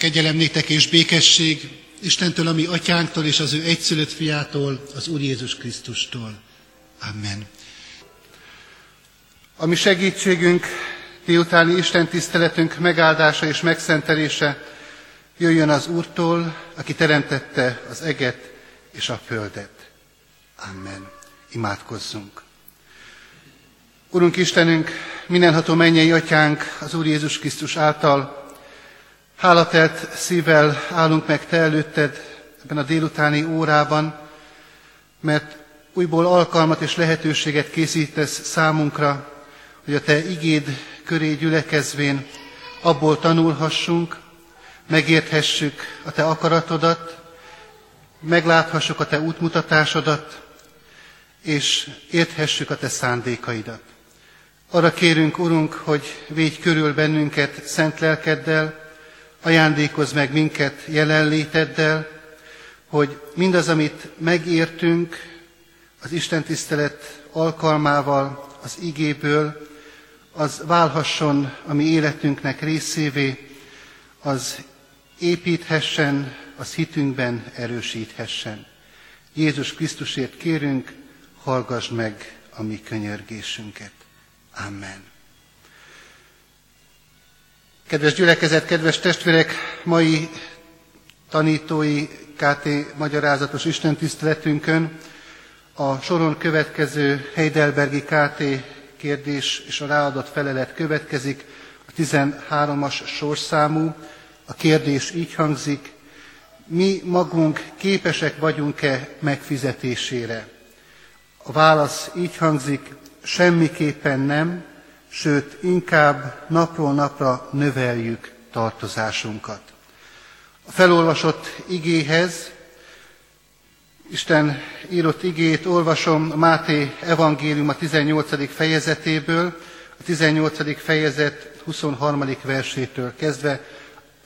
Kegyelem néktek és békesség Istentől, ami atyánktól és az ő egyszülött fiától, az Úr Jézus Krisztustól. Amen. A mi segítségünk, délutáni Isten tiszteletünk megáldása és megszentelése jöjjön az Úrtól, aki teremtette az eget és a földet. Amen. Imádkozzunk. Urunk Istenünk, mindenható mennyei atyánk az Úr Jézus Krisztus által Hálatelt szívvel állunk meg Te előtted ebben a délutáni órában, mert újból alkalmat és lehetőséget készítesz számunkra, hogy a Te igéd köré gyülekezvén abból tanulhassunk, megérthessük a Te akaratodat, megláthassuk a Te útmutatásodat, és érthessük a Te szándékaidat. Arra kérünk, Urunk, hogy védj körül bennünket szent lelkeddel, ajándékozz meg minket jelenléteddel, hogy mindaz, amit megértünk az Isten tisztelet alkalmával, az igéből, az válhasson a mi életünknek részévé, az építhessen, az hitünkben erősíthessen. Jézus Krisztusért kérünk, hallgass meg a mi könyörgésünket. Amen. Kedves gyülekezet, kedves testvérek, mai tanítói KT magyarázatos istentiszteletünkön a soron következő Heidelbergi KT kérdés és a ráadott felelet következik, a 13-as sorszámú. A kérdés így hangzik, mi magunk képesek vagyunk-e megfizetésére? A válasz így hangzik, semmiképpen nem, sőt, inkább napról napra növeljük tartozásunkat. A felolvasott igéhez, Isten írott igét olvasom Máté evangélium a 18. fejezetéből, a 18. fejezet 23. versétől kezdve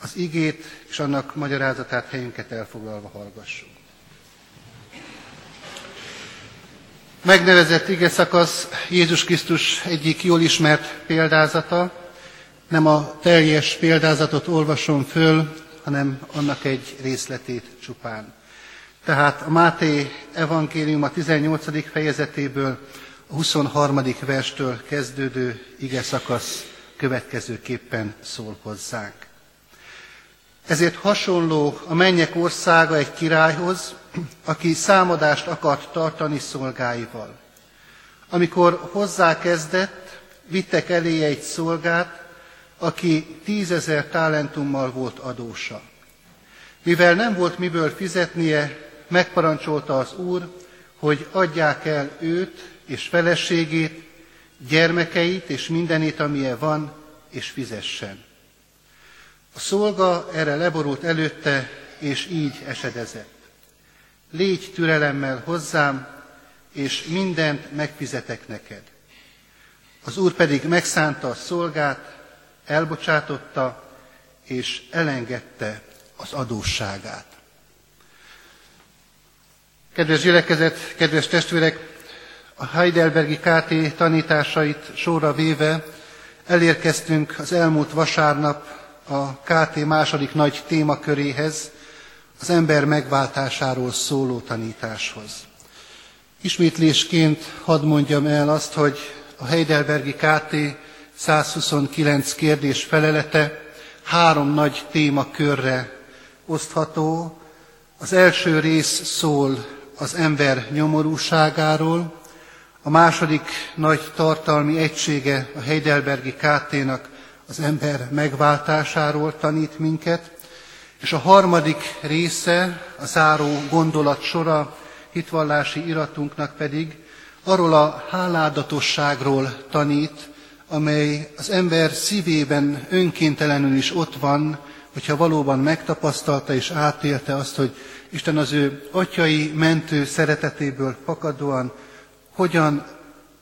az igét és annak magyarázatát helyünket elfoglalva hallgassuk. Megnevezett ige szakasz Jézus Krisztus egyik jól ismert példázata. Nem a teljes példázatot olvasom föl, hanem annak egy részletét csupán. Tehát a Máté evangélium a 18. fejezetéből a 23. verstől kezdődő ige szakasz következőképpen szól hozzánk. Ezért hasonló a mennyek országa egy királyhoz, aki számadást akart tartani szolgáival. Amikor hozzákezdett, vittek elé egy szolgát, aki tízezer talentummal volt adósa. Mivel nem volt miből fizetnie, megparancsolta az úr, hogy adják el őt és feleségét, gyermekeit és mindenét, amilyen van, és fizessen. A szolga erre leborult előtte, és így esedezett. Légy türelemmel hozzám, és mindent megfizetek neked. Az úr pedig megszánta a szolgát, elbocsátotta, és elengedte az adósságát. Kedves gyülekezet, kedves testvérek, a Heidelbergi KT tanításait sorra véve elérkeztünk az elmúlt vasárnap a KT második nagy témaköréhez, az ember megváltásáról szóló tanításhoz. Ismétlésként hadd mondjam el azt, hogy a Heidelbergi KT 129 kérdés felelete három nagy témakörre osztható. Az első rész szól az ember nyomorúságáról, a második nagy tartalmi egysége a Heidelbergi KT-nak az ember megváltásáról tanít minket, és a harmadik része, a záró gondolat sora hitvallási iratunknak pedig arról a háládatosságról tanít, amely az ember szívében önkéntelenül is ott van, hogyha valóban megtapasztalta és átélte azt, hogy Isten az ő atyai mentő szeretetéből fakadóan hogyan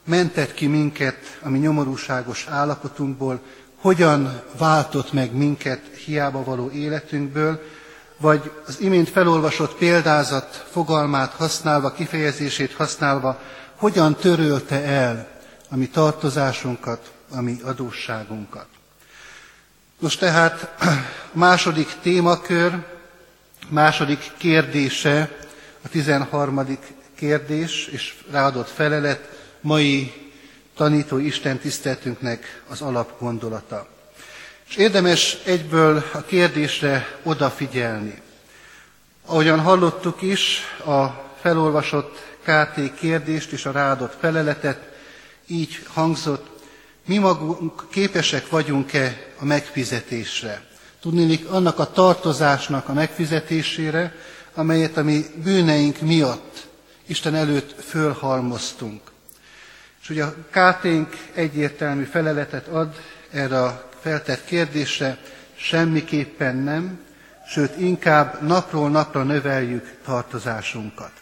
mentett ki minket a mi nyomorúságos állapotunkból, hogyan váltott meg minket hiába való életünkből, vagy az imént felolvasott példázat fogalmát használva, kifejezését használva, hogyan törölte el a mi tartozásunkat, a mi adósságunkat. Most tehát második témakör, második kérdése, a 13. kérdés és ráadott felelet mai tanító Isten tiszteltünknek az alapgondolata. És érdemes egyből a kérdésre odafigyelni. Ahogyan hallottuk is, a felolvasott KT kérdést és a ráadott feleletet, így hangzott, mi magunk képesek vagyunk-e a megfizetésre. Tudnélik annak a tartozásnak a megfizetésére, amelyet a mi bűneink miatt Isten előtt fölhalmoztunk. És ugye a KT-nk egyértelmű feleletet ad erre a feltett kérdésre, semmiképpen nem, sőt inkább napról napra növeljük tartozásunkat.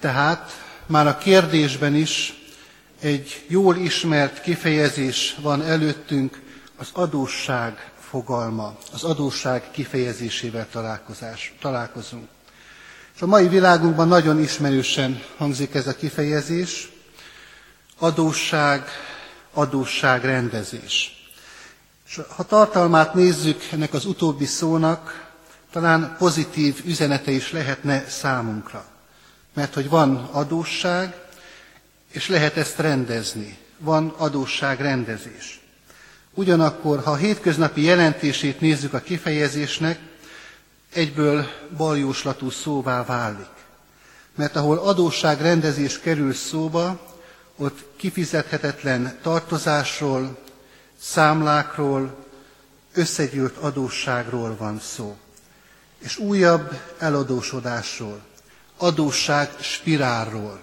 Tehát már a kérdésben is egy jól ismert kifejezés van előttünk, az adósság fogalma, az adósság kifejezésével találkozunk. És a mai világunkban nagyon ismerősen hangzik ez a kifejezés, adósság, adósságrendezés. És ha tartalmát nézzük ennek az utóbbi szónak, talán pozitív üzenete is lehetne számunkra. Mert hogy van adósság, és lehet ezt rendezni. Van adósságrendezés. Ugyanakkor, ha a hétköznapi jelentését nézzük a kifejezésnek, egyből baljóslatú szóvá válik. Mert ahol adósságrendezés kerül szóba, ott kifizethetetlen tartozásról, számlákról, összegyűlt adósságról van szó. És újabb eladósodásról, adósság spirálról.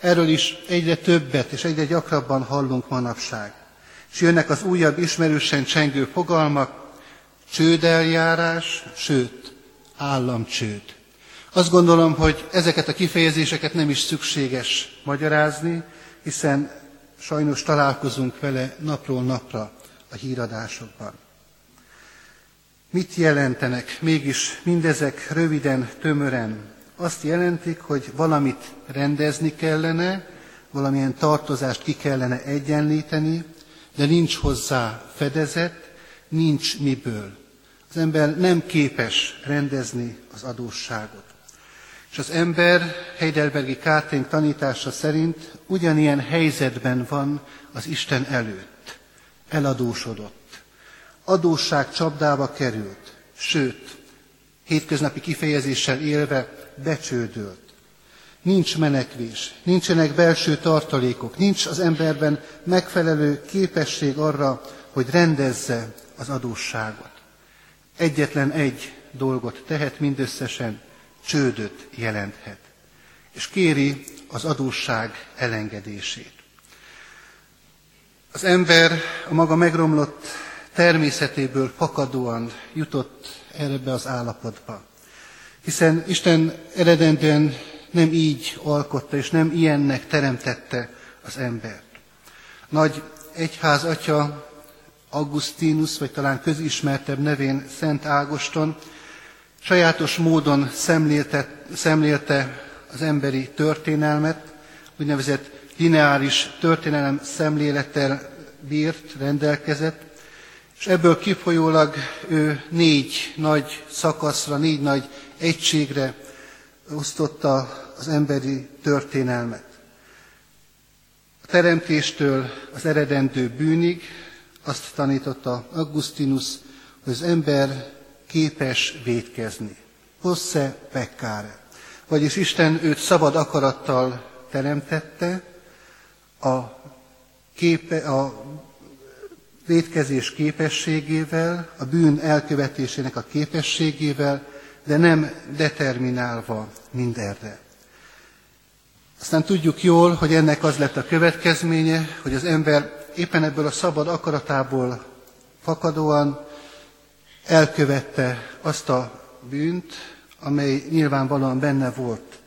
Erről is egyre többet és egyre gyakrabban hallunk manapság. És jönnek az újabb ismerősen csengő fogalmak, csődeljárás, sőt, államcsőd. Azt gondolom, hogy ezeket a kifejezéseket nem is szükséges magyarázni, hiszen sajnos találkozunk vele napról napra a híradásokban. Mit jelentenek mégis mindezek röviden, tömören? Azt jelentik, hogy valamit rendezni kellene, valamilyen tartozást ki kellene egyenlíteni, de nincs hozzá fedezet, nincs miből. Az ember nem képes rendezni az adósságot. És az ember Heidelbergi Kárténk tanítása szerint ugyanilyen helyzetben van az Isten előtt. Eladósodott. Adósság csapdába került. Sőt, hétköznapi kifejezéssel élve becsődölt. Nincs menekvés, nincsenek belső tartalékok, nincs az emberben megfelelő képesség arra, hogy rendezze az adósságot. Egyetlen egy dolgot tehet mindösszesen, csődöt jelenthet, és kéri az adósság elengedését. Az ember a maga megromlott természetéből fakadóan jutott erre az állapotba. Hiszen Isten eredendően nem így alkotta, és nem ilyennek teremtette az embert. Nagy egyház atya Augustinus, vagy talán közismertebb nevén Szent Ágoston sajátos módon szemlélte, szemlélte az emberi történelmet, úgynevezett lineáris történelem szemlélettel bírt, rendelkezett, és ebből kifolyólag ő négy nagy szakaszra, négy nagy egységre osztotta az emberi történelmet. A teremtéstől az eredendő bűnig azt tanította Augustinus, hogy az ember képes védkezni. Posse peccare. Vagyis Isten őt szabad akarattal teremtette, a, képe, a védkezés képességével, a bűn elkövetésének a képességével, de nem determinálva mindenre. Aztán tudjuk jól, hogy ennek az lett a következménye, hogy az ember éppen ebből a szabad akaratából fakadóan elkövette azt a bűnt, amely nyilvánvalóan benne volt,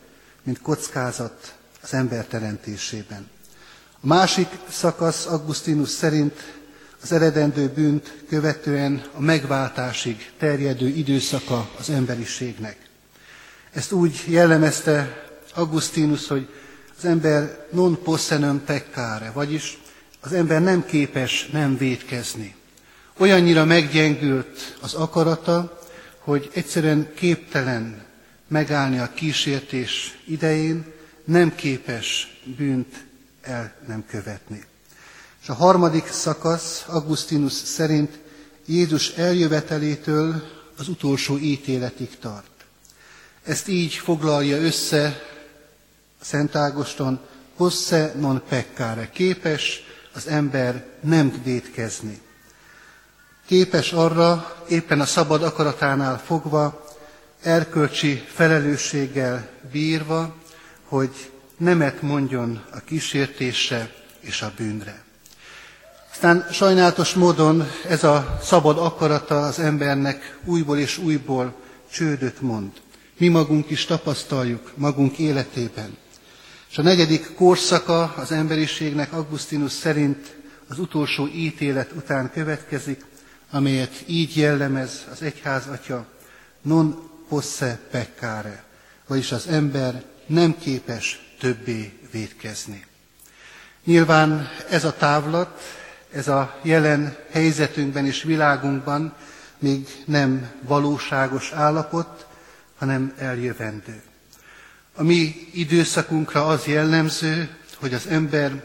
mint kockázat az ember teremtésében. A másik szakasz Augustinus szerint az eredendő bűnt követően a megváltásig terjedő időszaka az emberiségnek. Ezt úgy jellemezte Augustinus, hogy az ember non possenum peccare, vagyis az ember nem képes nem védkezni. Olyannyira meggyengült az akarata, hogy egyszerűen képtelen megállni a kísértés idején, nem képes bűnt el nem követni. És a harmadik szakasz Augustinus szerint Jézus eljövetelétől az utolsó ítéletig tart. Ezt így foglalja össze Szent Ágoston, posse non peccare, képes az ember nem védkezni. Képes arra, éppen a szabad akaratánál fogva, erkölcsi felelősséggel bírva, hogy nemet mondjon a kísértésre és a bűnre. Aztán sajnálatos módon ez a szabad akarata az embernek újból és újból csődöt mond. Mi magunk is tapasztaljuk magunk életében. És a negyedik korszaka az emberiségnek Augustinus szerint az utolsó ítélet után következik, amelyet így jellemez az egyház atya, non posse peccare, vagyis az ember nem képes többé védkezni. Nyilván ez a távlat, ez a jelen helyzetünkben és világunkban még nem valóságos állapot, hanem eljövendő. A mi időszakunkra az jellemző, hogy az ember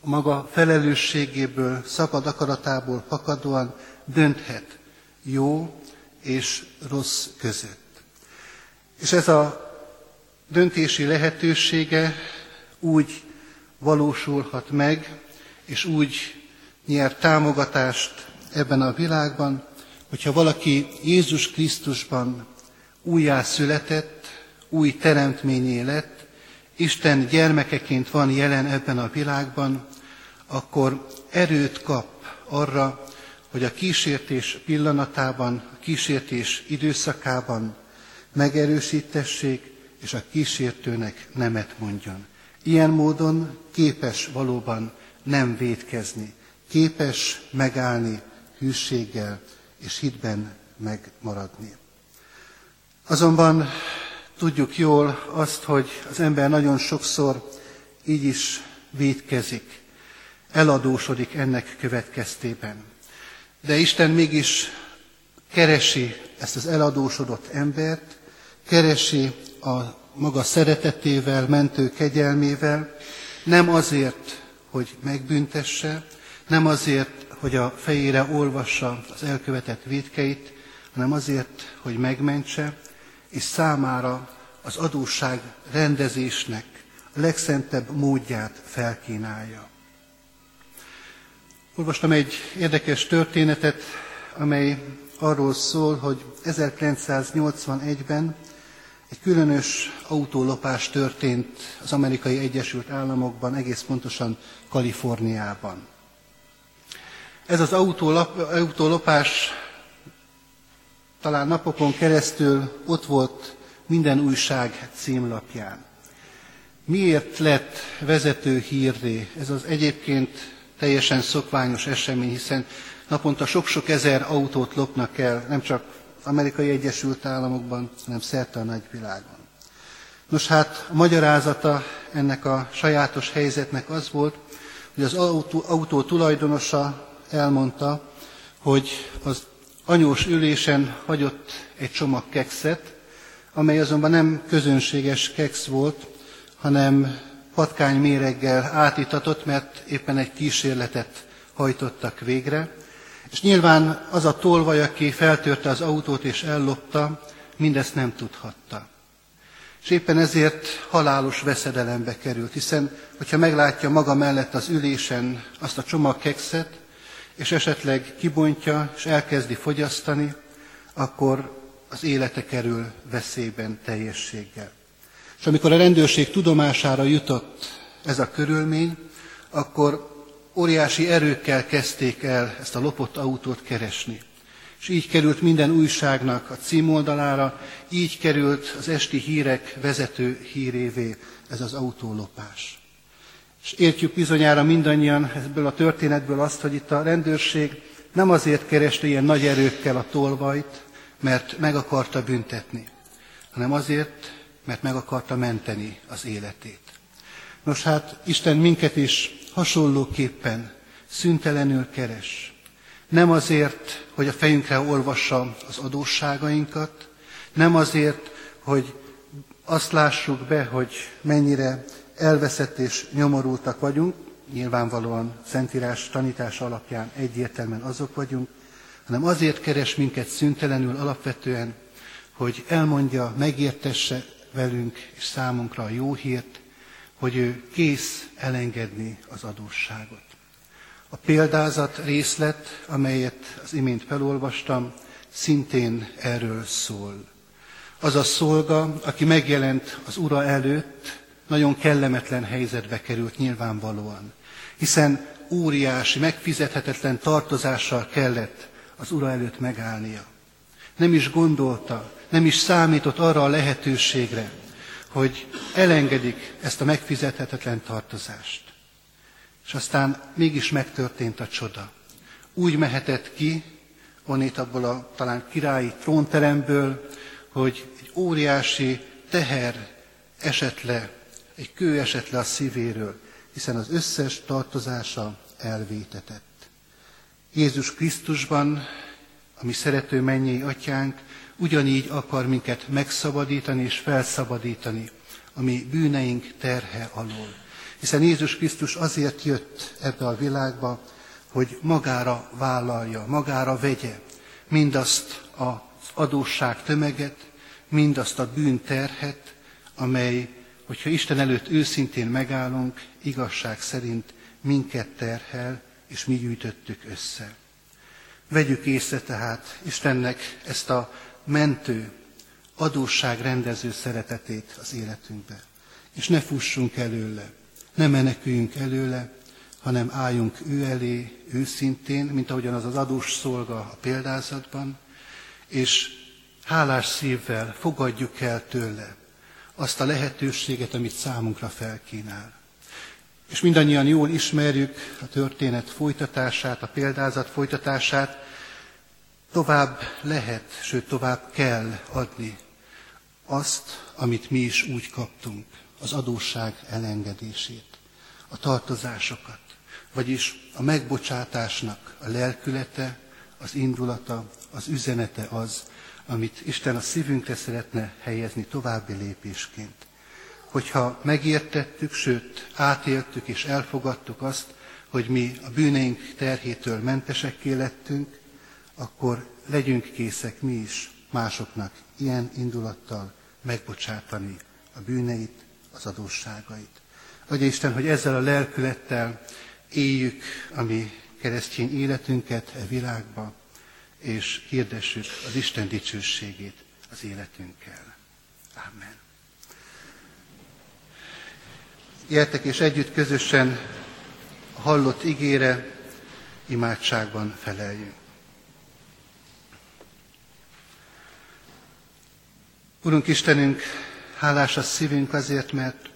maga felelősségéből, szabad akaratából fakadóan dönthet jó és rossz között. És ez a döntési lehetősége úgy valósulhat meg, és úgy nyer támogatást ebben a világban, hogyha valaki Jézus Krisztusban újjá született, új teremtményé lett, Isten gyermekeként van jelen ebben a világban, akkor erőt kap arra, hogy a kísértés pillanatában, a kísértés időszakában megerősítessék, és a kísértőnek nemet mondjon. Ilyen módon képes valóban nem védkezni, képes megállni hűséggel és hitben megmaradni. Azonban tudjuk jól azt, hogy az ember nagyon sokszor így is védkezik, eladósodik ennek következtében. De Isten mégis keresi ezt az eladósodott embert, keresi a maga szeretetével, mentő kegyelmével, nem azért, hogy megbüntesse, nem azért, hogy a fejére olvassa az elkövetett védkeit, hanem azért, hogy megmentse, és számára az adósság rendezésnek a legszentebb módját felkínálja. Olvastam egy érdekes történetet, amely arról szól, hogy 1981-ben egy különös autólopás történt az amerikai Egyesült Államokban, egész pontosan Kaliforniában. Ez az autólop, autólopás talán napokon keresztül ott volt minden újság címlapján. Miért lett vezető hírré? Ez az egyébként teljesen szokványos esemény, hiszen naponta sok-sok ezer autót lopnak el, nem csak amerikai Egyesült Államokban, hanem szerte a nagyvilágon. Nos hát a magyarázata ennek a sajátos helyzetnek az volt, hogy az autó, autó tulajdonosa elmondta, hogy az anyós ülésen hagyott egy csomag kekszet, amely azonban nem közönséges keksz volt, hanem patkány méreggel átítatott, mert éppen egy kísérletet hajtottak végre, és nyilván az a tolvaj, aki feltörte az autót és ellopta, mindezt nem tudhatta. És éppen ezért halálos veszedelembe került, hiszen hogyha meglátja maga mellett az ülésen azt a csomag kekszet, és esetleg kibontja, és elkezdi fogyasztani, akkor az élete kerül veszélyben teljességgel. És amikor a rendőrség tudomására jutott ez a körülmény, akkor óriási erőkkel kezdték el ezt a lopott autót keresni. És így került minden újságnak a címoldalára, így került az esti hírek vezető hírévé ez az autólopás. És értjük bizonyára mindannyian ebből a történetből azt, hogy itt a rendőrség nem azért kereste ilyen nagy erőkkel a tolvajt, mert meg akarta büntetni, hanem azért, mert meg akarta menteni az életét. Nos hát Isten minket is hasonlóképpen szüntelenül keres. Nem azért, hogy a fejünkre olvassa az adósságainkat, nem azért, hogy azt lássuk be, hogy mennyire elveszett és nyomorultak vagyunk, nyilvánvalóan Szentírás tanítása alapján egyértelműen azok vagyunk, hanem azért keres minket szüntelenül alapvetően, hogy elmondja, megértesse velünk és számunkra a jó hírt, hogy ő kész elengedni az adósságot. A példázat részlet, amelyet az imént felolvastam, szintén erről szól. Az a szolga, aki megjelent az ura előtt, nagyon kellemetlen helyzetbe került nyilvánvalóan, hiszen óriási, megfizethetetlen tartozással kellett az ura előtt megállnia. Nem is gondolta, nem is számított arra a lehetőségre, hogy elengedik ezt a megfizethetetlen tartozást. És aztán mégis megtörtént a csoda. Úgy mehetett ki, onnét abból a talán királyi trónteremből, hogy egy óriási teher esett le, egy kő esett le a szívéről, hiszen az összes tartozása elvétetett. Jézus Krisztusban, a mi szerető mennyei atyánk, ugyanígy akar minket megszabadítani és felszabadítani a mi bűneink terhe alól. Hiszen Jézus Krisztus azért jött ebbe a világba, hogy magára vállalja, magára vegye mindazt az adósság tömeget, mindazt a bűnterhet, amely, hogyha Isten előtt őszintén megállunk, igazság szerint minket terhel, és mi gyűjtöttük össze. Vegyük észre tehát Istennek ezt a mentő, adósságrendező szeretetét az életünkbe. És ne fussunk előle, ne meneküljünk előle, hanem álljunk ő elé őszintén, mint ahogyan az az adós szolga a példázatban, és hálás szívvel fogadjuk el tőle azt a lehetőséget, amit számunkra felkínál. És mindannyian jól ismerjük a történet folytatását, a példázat folytatását, tovább lehet, sőt tovább kell adni azt, amit mi is úgy kaptunk, az adósság elengedését, a tartozásokat, vagyis a megbocsátásnak a lelkülete, az indulata, az üzenete az, amit Isten a szívünkre szeretne helyezni további lépésként. Hogyha megértettük, sőt átéltük és elfogadtuk azt, hogy mi a bűneink terhétől mentesekké lettünk, akkor legyünk készek mi is másoknak ilyen indulattal megbocsátani a bűneit, az adósságait. Adja Isten, hogy ezzel a lelkülettel éljük a mi keresztény életünket e világba, és hirdessük az Isten dicsőségét az életünkkel. Amen. Gyertek és együtt közösen hallott igére imádságban feleljünk. Urunk Istenünk, hálás a szívünk azért, mert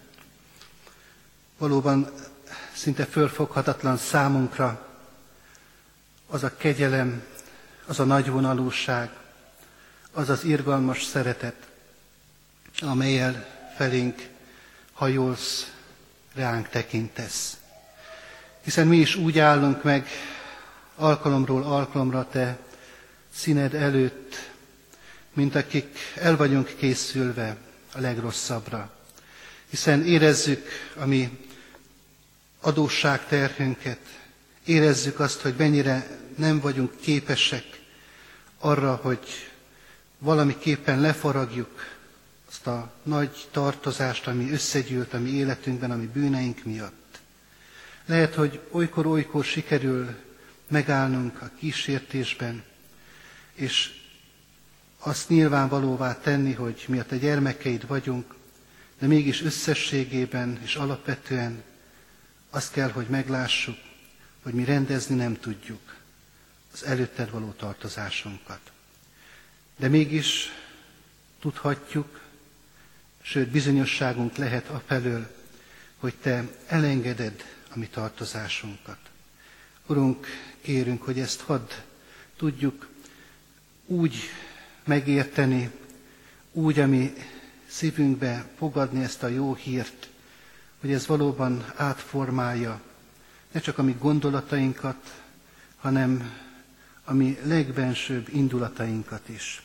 valóban szinte fölfoghatatlan számunkra az a kegyelem, az a nagyvonalúság, az az irgalmas szeretet, amelyel felénk hajolsz, ránk tekintesz. Hiszen mi is úgy állunk meg alkalomról alkalomra te színed előtt, mint akik el vagyunk készülve a legrosszabbra. Hiszen érezzük a mi adósság terhünket, érezzük azt, hogy mennyire nem vagyunk képesek arra, hogy valamiképpen lefaragjuk azt a nagy tartozást, ami összegyűlt a mi életünkben, ami bűneink miatt. Lehet, hogy olykor-olykor sikerül megállnunk a kísértésben, és azt nyilvánvalóvá tenni, hogy mi a te gyermekeid vagyunk, de mégis összességében és alapvetően azt kell, hogy meglássuk, hogy mi rendezni nem tudjuk az előtted való tartozásunkat. De mégis tudhatjuk, sőt bizonyosságunk lehet afelől, hogy te elengeded a mi tartozásunkat. Urunk, kérünk, hogy ezt hadd tudjuk úgy megérteni, úgy, ami szívünkbe fogadni ezt a jó hírt, hogy ez valóban átformálja ne csak a mi gondolatainkat, hanem a mi legbensőbb indulatainkat is,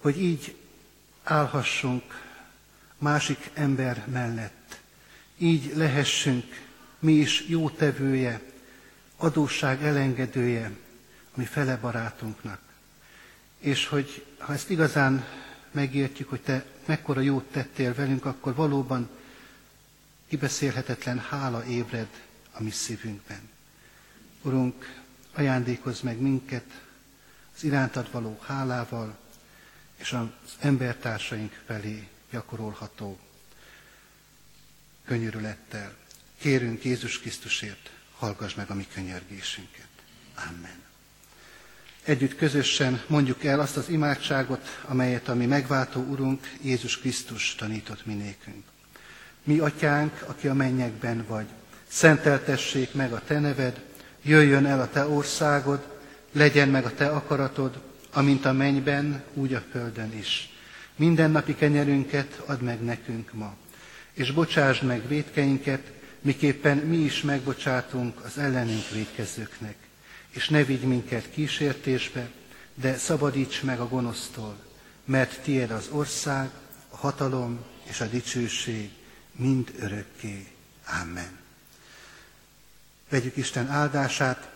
hogy így állhassunk másik ember mellett, így lehessünk mi is jótevője, adósság elengedője a mi fele barátunknak. És hogy ha ezt igazán megértjük, hogy te mekkora jót tettél velünk, akkor valóban kibeszélhetetlen hála ébred a mi szívünkben. Urunk, ajándékozz meg minket az irántad való hálával, és az embertársaink felé gyakorolható könyörülettel. Kérünk Jézus Krisztusért, hallgass meg a mi könyörgésünket. Amen. Együtt közösen mondjuk el azt az imádságot, amelyet a mi megváltó Urunk Jézus Krisztus tanított minékünk. Mi atyánk, aki a mennyekben vagy, szenteltessék meg a te neved, jöjjön el a te országod, legyen meg a te akaratod, amint a mennyben, úgy a földön is. Minden napi kenyerünket add meg nekünk ma, és bocsásd meg védkeinket, miképpen mi is megbocsátunk az ellenünk védkezőknek. És ne vigy minket kísértésbe, de szabadíts meg a gonosztól, mert tiéd az ország, a hatalom és a dicsőség mind örökké. Amen. Vegyük Isten áldását.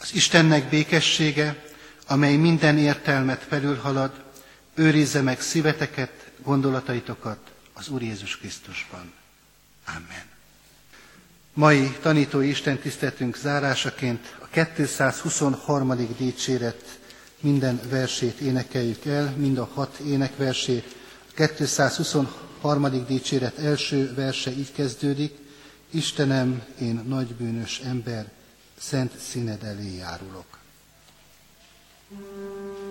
Az Istennek békessége, amely minden értelmet felülhalad, őrizze meg szíveteket, gondolataitokat az Úr Jézus Krisztusban. Amen. Mai tanítói Isten tiszteltünk zárásaként 223. dicséret minden versét énekeljük el, mind a hat énekversét. A 223. dicséret első verse így kezdődik, Istenem, én nagybűnös ember, szent színed elé járulok. thank